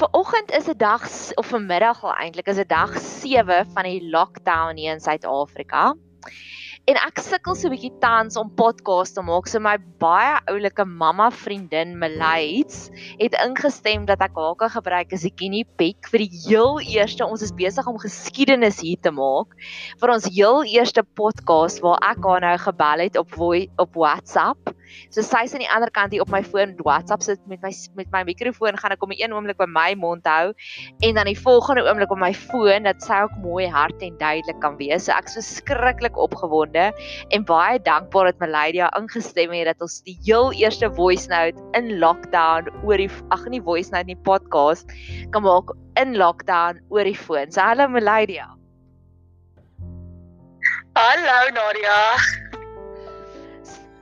Vanoggend is 'n dag of vanmiddag al eintlik is 'n dag 7 van die lockdown hier in Suid-Afrika. En ek sukkel so 'n bietjie tans om podcast te maak. So my baie oulike mamma vriendin Melaits het ingestem dat ek haar kan gebruik as 'n guinea pig vir die heel eerste ons is besig om geskiedenis hier te maak vir ons heel eerste podcast waar ek haar nou gebel het op op WhatsApp. So sy is aan die ander kant hier op my foon WhatsApp sit met my met my mikrofoon gaan ek om 'n oomblik by my mond hou en dan die volgende oomblik op my foon dat sy ook mooi hard en duidelik kan wees. So ek is so skrikkelik opgewonde en baie dankbaar dat Melydia ingestem het dat ons die heel eerste voice note in lockdown oor die ag nie voice note nie podcast kan maak in lockdown oor die foon. So hallo Melydia. Hallo Nadia.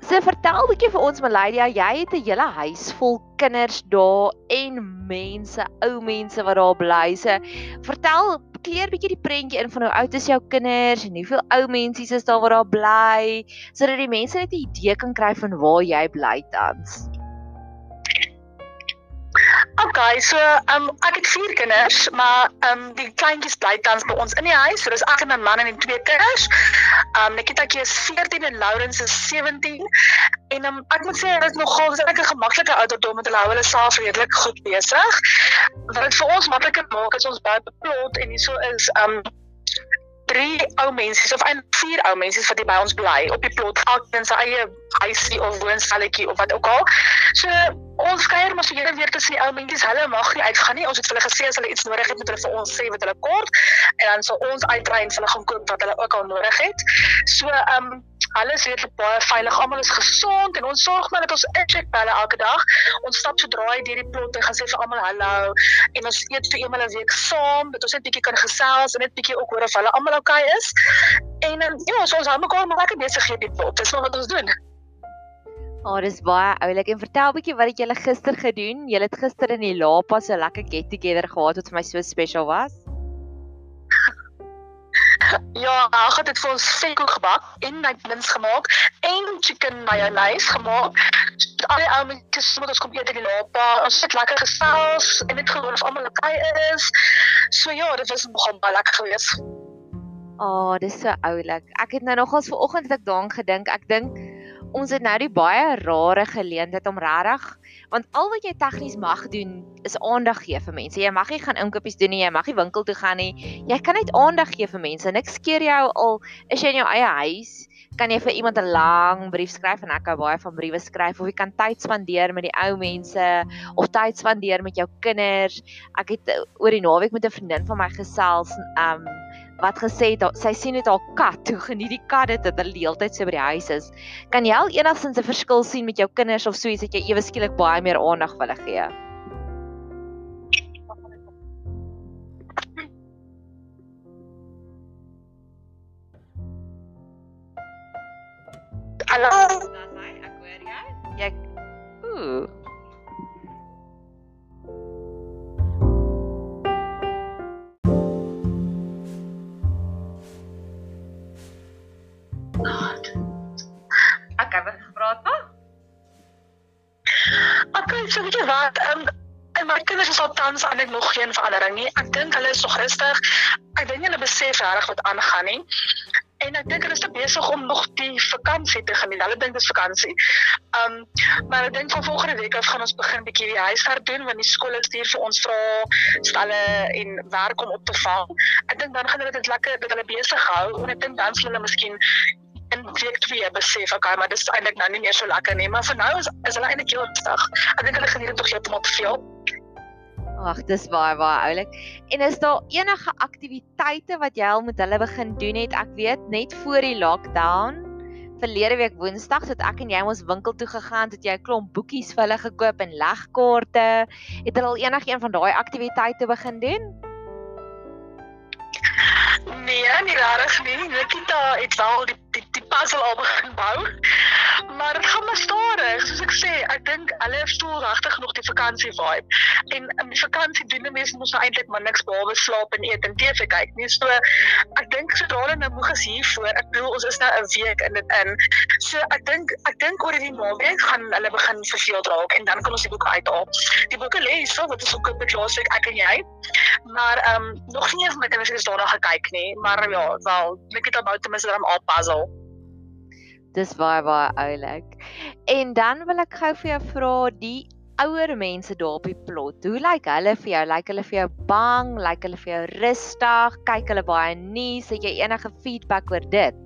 So vertel 'n bietjie vir ons Melydia, jy het 'n hele huis vol kinders daar en mense, ou mense wat daar bly. So vertel kleer bietjie die prentjie in van hoe oud is jou kinders en hoeveel ou mensies is daar wat daar bly sodat die mense net 'n idee kan kry van waar jy bly tans. Okay, so um ek het vier kinders, maar um die kleintjies bly tans by ons in die huis. So dis ek en my man en twee kinders. Um Nikita is 14 en Lawrence is 17. En um, ek moet sê dit is nogal dis 'n gemaklike ouderdom met hulle hou hulle self redelik goed besig. Wat dit vir ons makliker maak is ons baie beplot en hieso is um drie ou mense of eintlik vier ou mense wat by ons bly op die plot elkeen sy eie huisie of woonstelletjie of wat ook al. So ons kuier so hier weer tussen die ou mense. Hulle mag nie uitgaan nie. Ons het vir hulle gesê as hulle iets nodig het, moet hulle vir ons sê wat hulle kort en dan sal ons uitry en vir hulle gaan koop wat hulle ook al nodig het. So ehm um, alles weer baie veilig. Almal is gesond en ons sorg maar dat ons incheck hulle elke dag. Ons stap so draai deur die plot en gaan sê vir almal hallo en ons eet vir eenmal 'n week saam dat ons net bietjie kan gesels en net bietjie ook hoor of hulle almal oukei okay is. En um, ja, so ons hou mekaar maar lekker besig hier die plot. Dis wat ons doen. Oh, dis baie oulik. En vertel 'n bietjie wat het julle gister gedoen? Julle het gister in die Lapa so lekker get together gehad wat vir my so spesiaal was. Ja, ek het dit vir ons venkoek gebak en nuggets gemaak en chicken mayonnaise gemaak. Al die ou mense moet ons kom eet die lapa. Ons het lekker gesels en dit gewoon of almal oké is. So ja, dit was nogal baie lekker geweest. Ah, oh, dis so oulik. Ek het nou nogals ver oggend ek daaraan gedink. Ek dink ons het nou die baie rare geleentheid om regtig want al wat jy tegnies mag doen is aandag gee vir mense. Jy mag nie gaan inkopies doen nie, jy mag nie winkel toe gaan nie. Jy kan net aandag gee vir mense. Niks skeer jou al is jy in jou eie huis, kan jy vir iemand 'n lang brief skryf en ek hou baie van briewe skryf of jy kan tyd spandeer met die ou mense of tyd spandeer met jou kinders. Ek het oor die naweek met 'n vriendin van my gesels, um wat gesê het sy sien net haar kat toe geniet die kat dit dat hulle die hele tyd so by die huis is. Kan jy al enigstens 'n verskil sien met jou kinders of so iets dat jy ewe skielik baie meer aandag vir hulle gee? Tans aan ek nog geen verandering nie. Ek dink hulle is nog rustig. Ek dink hulle besef reg wat aangaan nie. En ek dink hulle is te besig om nog die vakansie te geniet. Hulle dink dit is vakansie. Ehm um, maar ek dink van volgende week af gaan ons begin bietjie die huiswerk doen want die skool het stuur vir ons vra stelle en werk om op te vang. Ek dink dan gaan hulle dit lekker dat hulle besig hou en ek dink dan sal hulle miskien en week 2 besef okay maar dis eintlik nou nie meer so lekker nie maar vir nou is is hulle eintlik heel rustig. Ek dink hulle geniet dit tog heeltemal te veel. Ag, dis baie baie oulik. En is daar enige aktiwiteite wat jy al met hulle begin doen het? Ek weet net voor die lockdown verlede week Woensdag het ek en jy ons winkel toe gegaan, het jy 'n klomp boekies vir hulle gekoop en legkaarte. Het hulle al enigiets van daai aktiwiteite begin doen? Nee, nie regtig nie. Nikita het wel die die die puzzle al begin bou. Maar dit gaan maar stadig. Soos ek sê, ek dink hulle voel regtig nog die vakansie vibe. En in die vakansie doen die mense mos nou eintlik maar niks behalwe slaap en eet en TV kyk nie. So ek dink sodra hulle nou moeg is hiervoor, ek bedoel ons is nou 'n week in dit in. So ek dink ek dink oor die naweek gaan hulle begin verveeld raak en dan kan ons die boeke uithaal. Die boeke lê hier so wat is ook op die laasweek ek en jy. Maar ehm um, nog nie eens my kinders het daarna gekyk nie, maar ja, wel, ek het about ten minste dan al puzzle. Dis baie baie oulik. En dan wil ek gou vir jou vra die ouer mense daar op die plot. Hoe lyk hulle vir jou? Lyk hulle vir jou bang? Lyk hulle vir jou rustig? Kyk hulle baie nuus? Het jy enige feedback oor dit?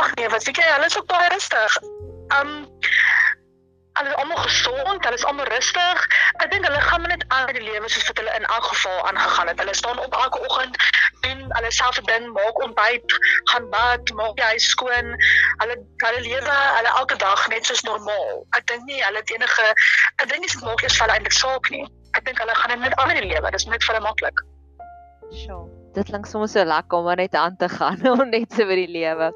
Ag nee, wat sê jy? Hulle is ook baie rustig. Um hulle is almal gesond, hulle is almal rustig. Ek dink hulle gaan net aan met die lewe soos wat hulle in elk geval aangegaan het. Hulle staan op elke oggend, doen hulle self 'n ding, maak ontbyt, gaan bad, maak die huis skoon. Hulle hulle lewe hulle elke dag net soos normaal. Ek dink nie hulle het enige ek dink dit maak eers vir hulle eintlik saak nie. Ek dink hulle gaan net aan met die lewe. Dit is net vir hulle maklik. Sjoe. Dit klink soms so lekker om net aan te gaan om net so vir die lewe.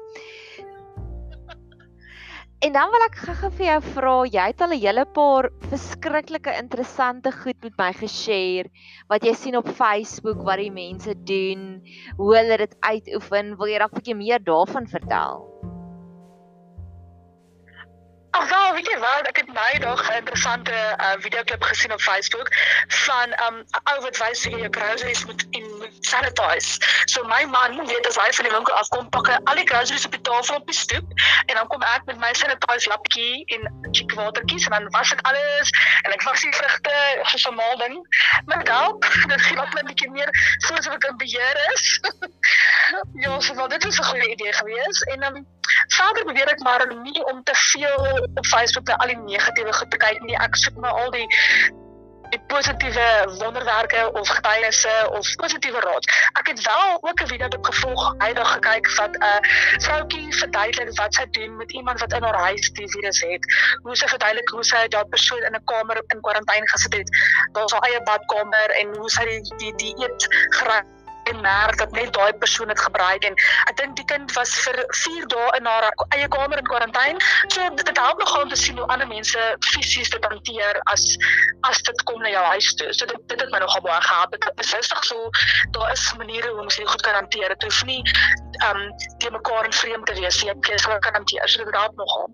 En dan wil ek gou-gou vir jou vra, jy het al 'n hele paar verskriklike interessante goed met my geshare wat jy sien op Facebook wat die mense doen, hoe hulle dit uitoefen. Wil jy dalk 'n bietjie meer daarvan vertel? Ag wel, weet jy wat, ek het nou dag 'n interessante uh, videoklip gesien op Facebook van 'n um, ou wat wys hoe jy jou groceries moet in sanitize. So my man weet as hy van die winkel afkom, pak hy al die groceries op die tafel op die stoep en dan kom ek met my sanitize lappie en check watertjies en dan was ek alles en ek was die vrugte so 'n mal ding. Maar dalk dit gee wat 'n bietjie meer soos ek in beheer is. ja, so wat dit is 'n goeie idee gewees en um, Verder beweer ek maar nie om te veel op Facebook al die negatiewe goed te kyk nie. Ek soek maar al die die positiewe wonderwerke of getuienisse of positiewe raad. Ek het wel ook 'n video gevolg uitdag gekyk wat 'n uh, vroutjie verduidelik wat sy doen met iemand wat in haar huis die virus het. Hoe sy verduidelik hoe sy daardie persoon in 'n kamer in kwarantyne gesit het. Daar's haar eie badkamer en hoe sy die die dieet gereed en merk dat net daai persoon dit gebruik en ek dink die kind was vir 4 dae in haar eie kamer in kwarantyne. So dit help nogal om te sien hoe ander mense fisies dit hanteer as as dit kom na jou huis toe. So dit dit het my nogal baie gehelp. Dit is rustig so daar is maniere hoe mens dit goed kan hanteer. Dit hoef nie ehm um, te mekaar in vreemd te wees nie. Jy kan hanteer. So dit help nogal.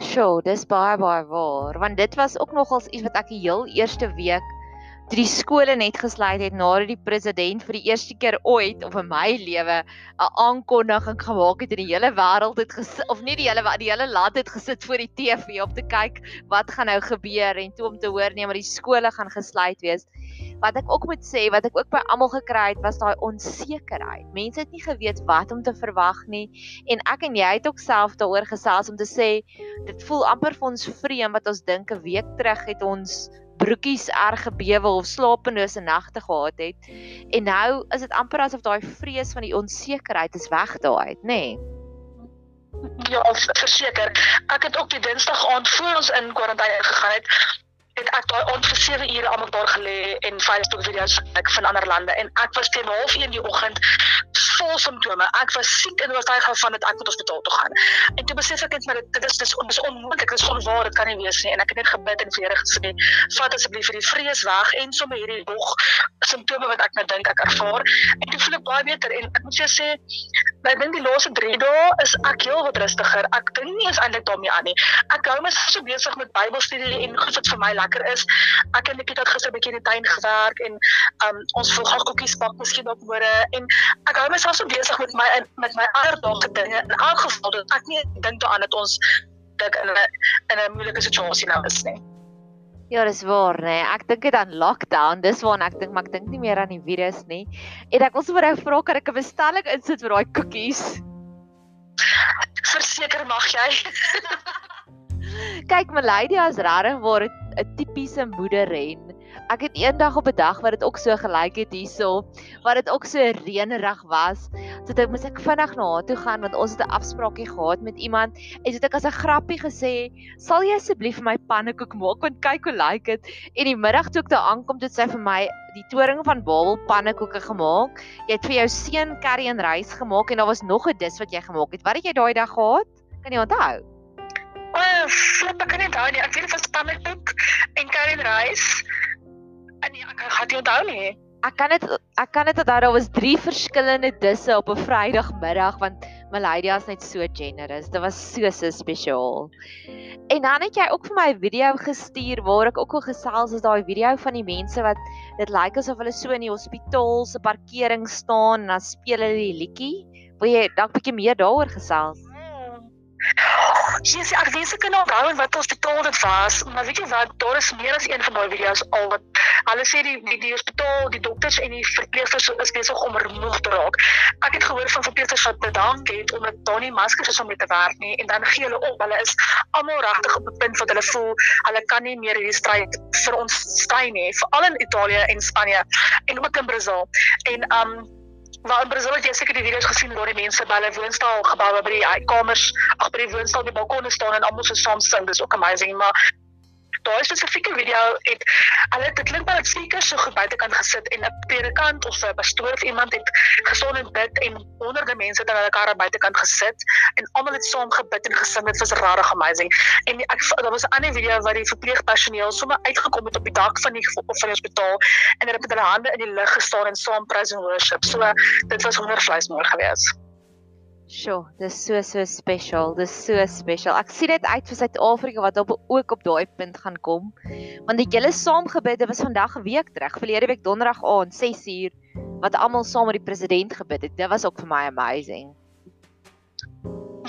Sjoe, dis baie baie waar want dit was ook nogals iets wat ek die heel eerste week die skole net gesluit het nadat die president vir die eerste keer ooit of in my lewe 'n aankondiging gemaak het en die hele wêreld het gesit of nie die hele die hele land het gesit voor die TV om te kyk wat gaan nou gebeur en toe om te hoor nee maar die skole gaan gesluit wees. Wat ek ook moet sê wat ek ook by almal gekry het was daai onsekerheid. Mense het nie geweet wat om te verwag nie en ek en jy het ook self daaroor gesels om te sê dit voel amper vir ons vreemd wat ons dink 'n week terug het ons broekies erg gebewe of slapelose nagte gehad het. En nou is dit amper asof daai vrees van die onsekerheid is weg daai, nê? Nee. Ja, verseker. Ek het ook die Dinsdag aand voor ons in kwarantyne gegaan het, het ek daai aand vir 7 ure almal daar gelê en Facebook video's kyk van ander lande en ek was teen 0:30 die oggend vol simptome. Ek was siek en oortuig van dit ek moet hospitaal toe gaan. En toe besef ek net maar dit is dis dis onmoontlik, dit is onwaar, dit kan nie wees nie. En ek het net gebid en vir Here gesê, "Vat asseblief vir die vrees weg en sommer hierdie nog simptome wat ek nou dink ek ervaar." En toe voel ek baie beter en ek moet sê Ek dink die laaste 3 dae is ek heel wat rustiger. Ek dink nie eens eintlik daarmee aan nie. Ek hou myself so besig met Bybelstudie en goed wat vir my lekker is. Ek en Nikita het gister 'n bietjie in die tuin gewerk en um, ons voel gou koekies bak miskien op môre en ek hou myself so besig met my met my alledaagse dinge in elk geval dat ek nie dink daaraan dat ons dit in 'n in 'n moeilike situasie nou is nie. Ja, dis waar, nê. Nee. Ek dink dit aan lockdown. Dis waarna ek dink, maar ek dink nie meer aan die virus nie. En ek wil sommer nou vra kan ek 'n bestelling insit vir daai koekies? Verseker mag jy. Kyk, Malaysia is regtig waar 'n tipiese moederren ek het eendag op 'n dag wat dit ook so gelyk het hierso, wat dit ook so reënerig was. So dit moes ek vinnig na haar toe gaan want ons het 'n afspraakie gehad met iemand en dit ek as 'n grappie gesê, "Sal jy asseblief vir my pannekoek maak want kyk hoe lyk dit." En die middag toe ek daar aankom, het sy vir my die toring van Babel pannekoeke gemaak. Jy het vir jou seun curry en rys gemaak en daar was nog 'n dis wat jy gemaak het. Wat het jy daai dag gehad? Kan jy onthou? Flip ek kan nie onthou nie. Ek weet dit was Pannenkoek en Karen Rice. En nee, ek gaan dit onthou nie. Ek kan dit ek kan dit onthou daar was drie verskillende disse op 'n Vrydagmiddag want Maladia is net so generous. Dit was so so spesiaal. En dan het jy ook vir my 'n video gestuur waar ek ook al gesels is daai video van die mense wat dit lyk asof hulle so in die hospitaal se parkering staan en dan speel hulle die liedjie. Wil jy dalk 'n bietjie meer daaroor gesels? Jesus, ek weet ek kan onthou en wat ons betaal dit was, maar weet jy wat, daar is meer as een van daai video's al wat hulle sê die die, die hospitaal, die dokters en die verpleegsters is besig om remoeg te raak. Ek het gehoor van verpleegsters wat bedank het omdat daar nie maskers is om mee te werk nie en dan gee hulle op. Hulle is almal regtig op 'n punt wat hulle voel hulle kan nie meer hierdie stryd vir ons stry nie, veral in Italië en Spanje en ook in Brasil. En um Maar in Brasil het jy seker die video's gesien waar die mense by hulle woonstel geboue by die kamers, ag by die woonstel die balkone staan en almal so saam sing. Dis ook amazing, maar daai spesifieke video het hulle dit klink maar dit seker so goed buitekant gesit en 'n predikant of 'n pastoor of iemand het gestaan en bid en honderde mense aan hulle karre buitekant gesit en almal het saam gebid en gesing. Dit was regtig amazing. En ek daar was 'n ander video waar die verpleegpersoneel sommer uitgekom het op die dak van die of van die hospitaal en hulle het met hulle hande in die lug gestaan en saam praise and worship. So dit was honderd vleismoor geweest. Sjoe, dis so so special. Dis so special. Ek sien dit uit vir Suid-Afrika wat op ook op daai punt gaan kom. Want die hele saamgebidde was vandag 'n week terug, verlede week donderdag aand 6uur wat almal saam met die president gebid het. Dit was ook vir my amazing.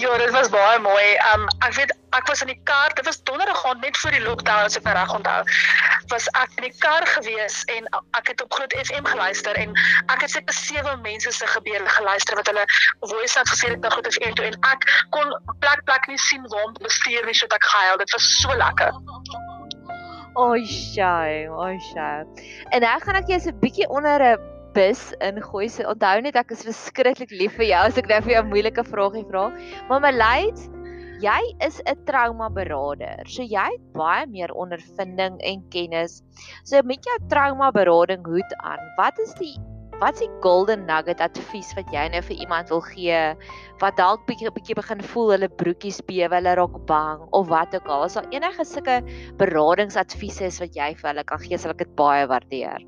Ja, dit was baie mooi. Um ek weet ek was in die kar. Dit was donderdag aand net voor die lockdown as ek nou reg onthou. Was ek in die kar gewees en ek het op Groot FM geluister en ek het seker sewe mense se gebede geluister wat hulle voice note gesê het na Groot FM toe en ek kon plek plek nie sien waar om bestuur nie sodat ek gehuil. Dit was so lekker. Oi, shy, oi, shy. En nou gaan ek jou so 'n bietjie onder 'n bus ingooi. So onthou net ek is verskriklik lief vir jou as ek nou vir jou 'n moeilike vraagie vra. Maar Maleid, jy is 'n trauma beraader. So jy het baie meer ondervinding en kennis. So met jou trauma berading hoed aan, wat is die wat is die golden nugget advies wat jy nou vir iemand wil gee wat dalk bietjie bietjie begin voel hulle broekies bewe, hulle raak bang of wat ook al. Is daar enige sulke beradingsadvies is wat jy vir hulle kan gee, sal ek dit baie waardeer.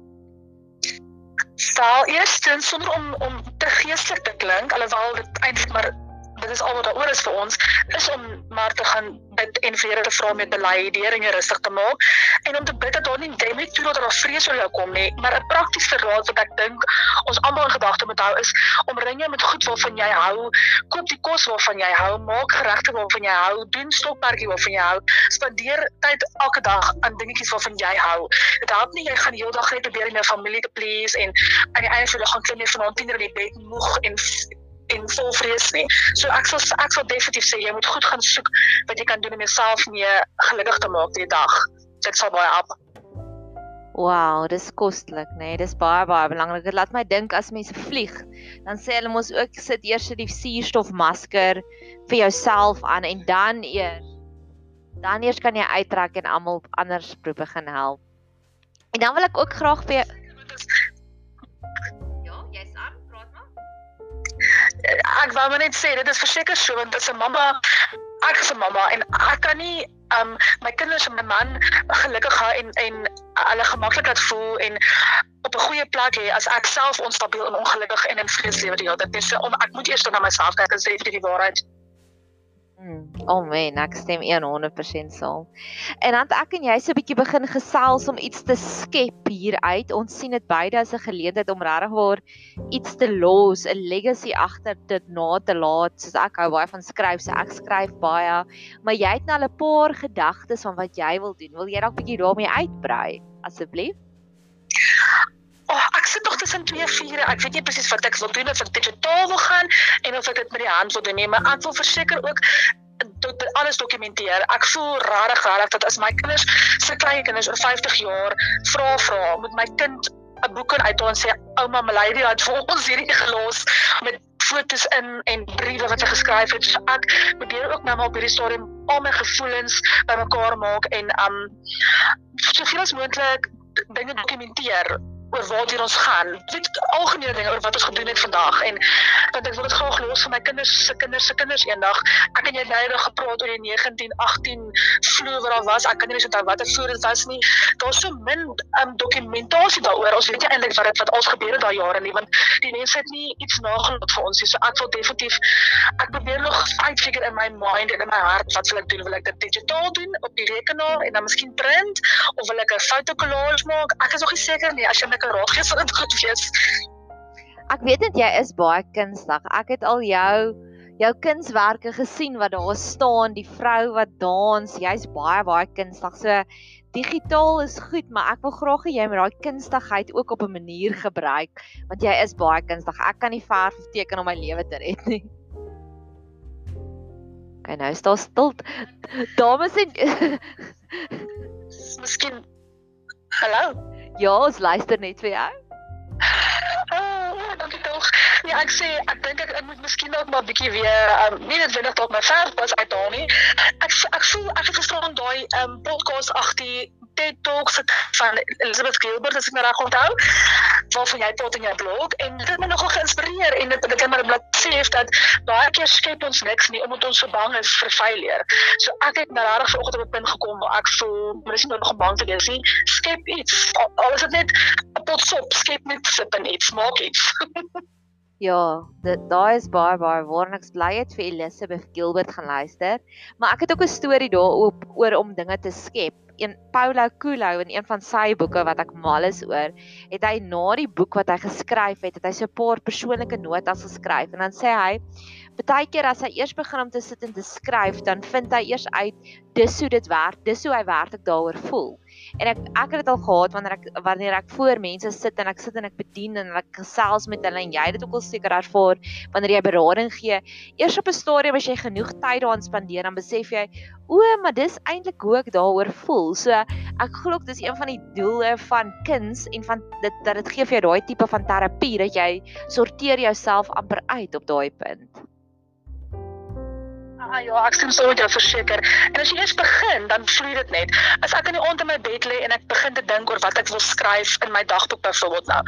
Stel eerstens sonder om om te geestelik te klink, alhoewel dit eintlik maar dit is al wat daaroor is vir ons, is om maar te gaan bid en vir Here te vra met bely, die Here rustig te maak en om te bid dat daar nie demie toe dat daar vrees oor jou kom nie, maar 'n praktiese raad wat ek dink ons almal in gedagte moet hou is om ring jou met goed waarvan jy hou, koop die kos waarvan jy hou, maak geregte waarvan jy hou, doen stokperdjie waarvan jy hou, spandeer tyd elke dag aan dingetjies waarvan jy hou. Dit help nie jy gaan die hele dag net probeer om jou familie te please en aan die einde van die dag gaan klim jy vanaand 10:00 in die bed moeg en en vol vrees nie. So ek sal ek sal definitief sê jy moet goed gaan soek wat jy kan doen om jouself mee gelukkig te maak die dag. Dit sal baie help. Wow, dis kostelik, nê? Nee, dis baie baie belangrik. Dit laat my dink as mense vlieg, dan sê hulle mos ook sit eers die suurstofmasker vir jouself aan en dan eers dan eers kan jy uittrek en almal anders probeer begin help. En dan wil ek ook graag vir jou ek wou maar net sê dit is verseker so want as 'n mamma ek is 'n mamma en ek kan nie um my kinders en my man gelukkig hou en en hulle gemaklik laat voel en op 'n goeie plek hê as ek self onstabiel en ongelukkig en in vrees lewe die hele tyd. Dis so om ek moet eers na myself kyk en sê vir die waarheid. Hmm. Oh man, ek stem 100% saam. En dan ek en jy se 'n bietjie begin gesels om iets te skep hier uit. Ons sien dit beide as 'n geleentheid om regtig waar iets te los, 'n legacy agter dit na te laat. Soos ek hou baie van skryf, so ek skryf baie, maar jy het nou 'n paar gedagtes van wat jy wil doen. Wil jy dalk bietjie daarmee uitbrei asseblief? Sit nog tussen twee vure. Ek weet nie presies wat ek wil doen of ek digitaal wil gaan en of ek dit met die hand wil doen nie, maar ek wil verseker ook tot alles dokumenteer. Ek voel rarig rarig dat as my kinders, se klein kinders oor 50 jaar vra vra, moet my kind 'n boek kan uithaal en sê ouma Melody het vir ons hierdie gelos met fotos in en briewe wat sy geskryf het. So ek probeer ook nou maar op hierdie stadium al my gevoelens bymekaar maak en um soveel as moontlik dinge dokumenteer oor wat hier ons gaan. Dit algemene dinge oor wat ons gedoen het vandag en want ek wil dit los vir my kinders se kinders se kinders eendag. Ek en jy het nou gepraat oor die 1918 vloer wat daar was. Ek kan nie eens onthou watter vloer dit was nie. Daar's so min um, dokumentasie daaroor. Ons weet nie eintlik wat dit wat al gebeur het daai jare nie want die mense het nie iets nagelaat vir ons nie. So ek wil definitief ek probeer nog uitfigure in my mind en in my hart wat sal ek doen? Wil ek dit digitaal doen op die rekenaar en dan miskien print of wil ek 'n fotokollage maak? Ek is nog nie seker nie. As jy my kan raad gee, sal dit goed wees. Ek weet net jy is baie kunstig. Ek het al jou jou kunswerke gesien wat daar staan, die vrou wat dans, jy's baie baie kunstig. So digitaal is goed, maar ek wil graag hê jy moet daai kunstigheid ook op 'n manier gebruik want jy is baie kunstig. Ek kan nie verf of teken om my lewe te red nie. Okay, nou staan stil. Dames en Miskien Hallo. Ja, ons luister net vir jou. Tog. Ja, ek sê ek dink ek, ek moet miskien ook maar bietjie weer um, nie net wendig tot my verf was uithaal nie. Ek ek voel ek het verstaan daai um, podcast ag die TED Talks van Elizabeth Gilbert as ek nou reg onthou waarvan jy tot in jou blog en dit het my nogal geïnspireer en dit het my net sê dat baie keer skep ons niks nie omdat ons so bang is vir failure. So ek het nou regtig vanoggend op 'n punt gekom waar ek voel maar is nie nog bang te wees nie. Skep iets. Al is dit net 'n pot sop, skep net sip en iets, maak iets. Ja, dit daai is baie baie waar en ek bly het vir Elizabeth Gilbert gaan luister, maar ek het ook 'n storie daarop oor om dinge te skep. Een Paulo Coelho in een van sy boeke wat ek mal is oor, het hy na die boek wat hy geskryf het, het hy so 'n paar persoonlike notas geskryf. En dan sê hy baie keer as hy eers begin om te sit en te skryf, dan vind hy eers uit dis hoe dit werk, dis hoe hy werklik daaroor voel. En ek ek het dit al gehad wanneer ek wanneer ek voor mense sit en ek sit en ek bedien en ek gesels met hulle en jy dit ook al seker ervaar wanneer jy berading gee. Eers op 'n stadium as jy genoeg tyd daaraan spandeer, dan besef jy, o, maar dis eintlik hoe ek daaroor voel. So ek glo dis een van die doele van kuns en van dit dat dit gee vir jou daai tipe van terapie dat jy sorteer jouself amper uit op daai punt. Ah ja, ek stem so met jou verseker. En as jy eers begin, dan vloei dit net. As ek in die aand in my bed lê en ek begin te dink oor wat ek wil skryf in my dagboek byvoorbeeld nou,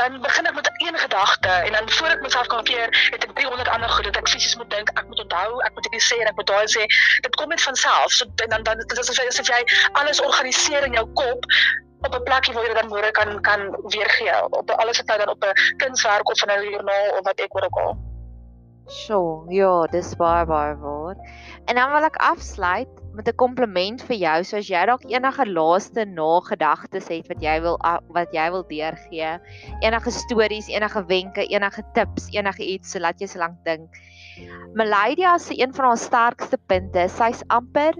dan begin ek met een gedagte en dan voor ek myself kan keer, het ek 300 ander goed wat ek fisies moet dink, ek moet onthou, ek moet dit sê en ek moet daai sê. Dit kom net van self. So en dan dan dit is asof jy alles organiseer in jou kop op 'n plekjie waar jy dan môre kan kan weergee op alles wat nou dan op 'n kunswerk of in 'n joernaal of wat ek ook al. Sjoe, ja, dis baie baie waar. En dan wil ek afsluit met 'n kompliment vir jou. So as jy dalk enige laaste nagedagtes het wat jy wil wat jy wil deurgee, enige stories, enige wenke, enige tips, enige iets, so laat jy so lank dink. Meladia se een van haar sterkste punte, sy's amper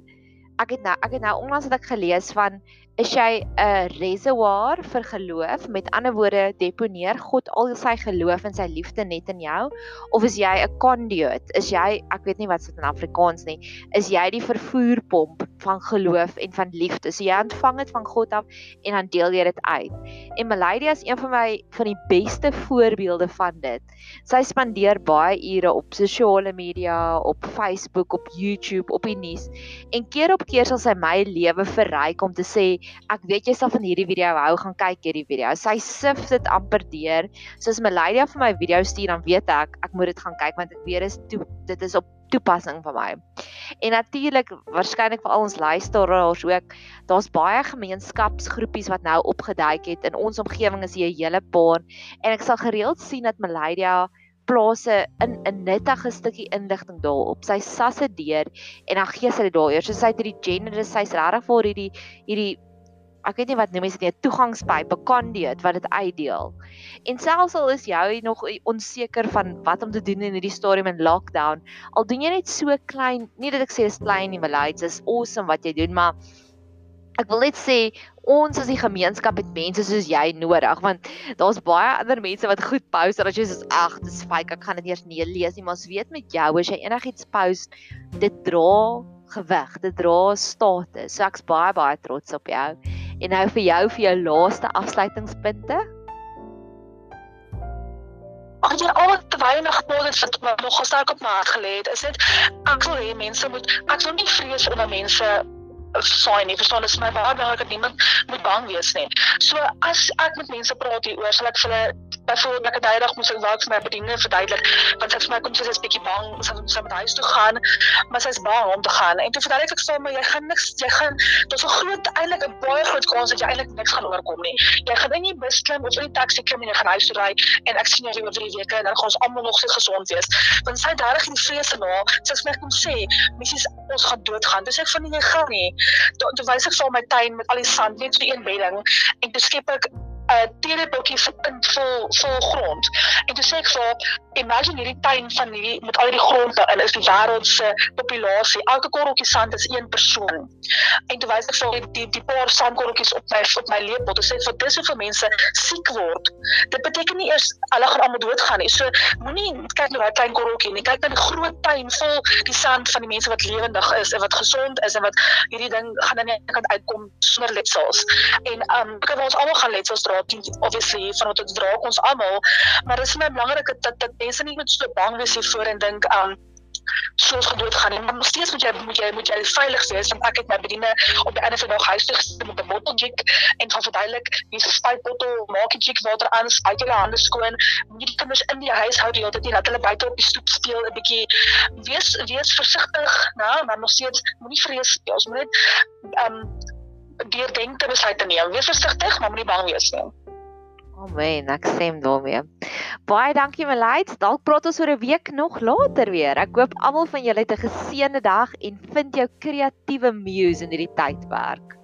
ek het nou ek het nou onlangs het ek gelees van is jy 'n reservoir vir geloof? Met ander woorde deponeer God al sy geloof en sy liefde net in jou? Of is jy 'n conduit? Is jy ek weet nie wat dit in Afrikaans nie is jy die vervoerpomp van geloof en van liefde? So jy ontvang dit van God af en dan deel jy dit uit. En Meladia is een van my van die beste voorbeelde van dit. Sy spandeer baie ure op sosiale media op Facebook op YouTube op die nuus. En keer op keer sal sy my lewe verryk om te sê ek weet jy sal van hierdie video hou, gaan kyk hierdie video. Sy sif dit amper deur. Soos Meladia vir my video stuur, dan weet ek ek moet dit gaan kyk want ek weet is toe, dit is op toepassing vir my. En natuurlik waarskynlik vir al ons luisteraars ook, daar's baie gemeenskapsgroepies wat nou opgeduik het in ons omgewing is hier 'n hele paar en ek sal gereeld sien dat Meladia plase in 'n nuttige stukkie inligting daarop. Sy sasse deur en dan gee sy dit daar. Eers so sy het hierdie gender, sy's regtig vir hierdie hierdie ek weet nie wat noem jy dit 'n toegangspyp, 'n conduit wat dit uitdeel. En selfs al is jy nog onseker van wat om te doen in hierdie stadium in lockdown, al doen jy net so klein, nie dat ek sê dis klein nie, maar dit is awesome wat jy doen, maar ek wil net sê ons as die gemeenskap het mense soos jy nodig want daar's baie ander mense wat goed post as jy sê ag dis fake ek gaan dit eers nie lees nie maar ons weet met jou as jy enigiets post dit dra gewig dit dra status so ek's baie baie trots op jou En nou vir jou vir jou laaste afsluitingspunte. Ag jy al te weinig het wat nog sterk op my hart gelê het. Is dit ek wil hê mense moet ek wil nie vrees onder mense saai nie. Verstaan, dit is my baie belangrik dat niemand moet bang wees nie. So as ek met mense praat hieroor, sal ek vir hulle byvoorbeeld ek het daai dag moes ek werk vir my bediening verduidelik want sy vir my kom sê sy is bietjie bang sy sy moet huis toe gaan maar sy is bang om te gaan. En toe verduidelik ek vir my jy gaan niks jy gaan daar's 'n groot eintlik 'n baie groot kans dat jy eintlik niks gaan oorkom nie. Jy gaan in die bus klim of in die taxi klim en jy gaan huis toe ry en ek sien jou oor 3 weke en dan gaan ons almal nog so gesond wees. Want sy het regtig die vrese na sy sê ek kom sê missies ons gaan doodgaan. Dis ek van nie gaan nie. Toe wys ek vir my tuin met al die sand net so een bedding en toe skep ek 'n uh, teelepeltjie vol vol grond. En toe sê ek vir imagine hierdie tuin van hierdie met al die grond daarin is die wêreld se populasie. Elke korreltjie sand is een persoon. En toe wys ek vir die die, die paar sandkorreltjies op my op my lepel. Dit sê vir dis hoeveel mense siek word. Dit beteken nie eers hulle gaan almal doodgaan nie. So moenie kyk na daai klein korreltjie nie. Kyk na die groot tuin vol die sand van die mense wat lewendig is en wat gesond is en wat hierdie ding gaan dan net kan uitkom sonder letsels. En um ek wil ons almal gaan letsels dra. Obviously van wat dit dra ons almal, maar dit is my belangrik dat dat mense nie met so bang wees hiervoor en dink aan um, soos gedood gaan. Maar nog steeds moet jy moet jy moet jy veilig wees want ek het my bediene op die einde van dag huis toe gesit met 'n bottel jig en van verduidelik hier is 'n spuitbottel, maak die jig water aan, spuit jou hande skoon. Moenie die kinders in die huis hou tyd nie, laat hulle buite op die stoep speel 'n bietjie. Wees wees versigtig, nou, maar nog steeds moenie vrees nie. Ons moet net ehm um, deurdenkte besluite neem. Wees versigtig, maar moenie bang wees nie. Amen. Ek stem daarmee. Baie dankie Melait. Dalk praat ons oor 'n week nog later weer. Ek hoop almal van julle het 'n geseënde dag en vind jou kreatiewe muse in hierdie tydperk.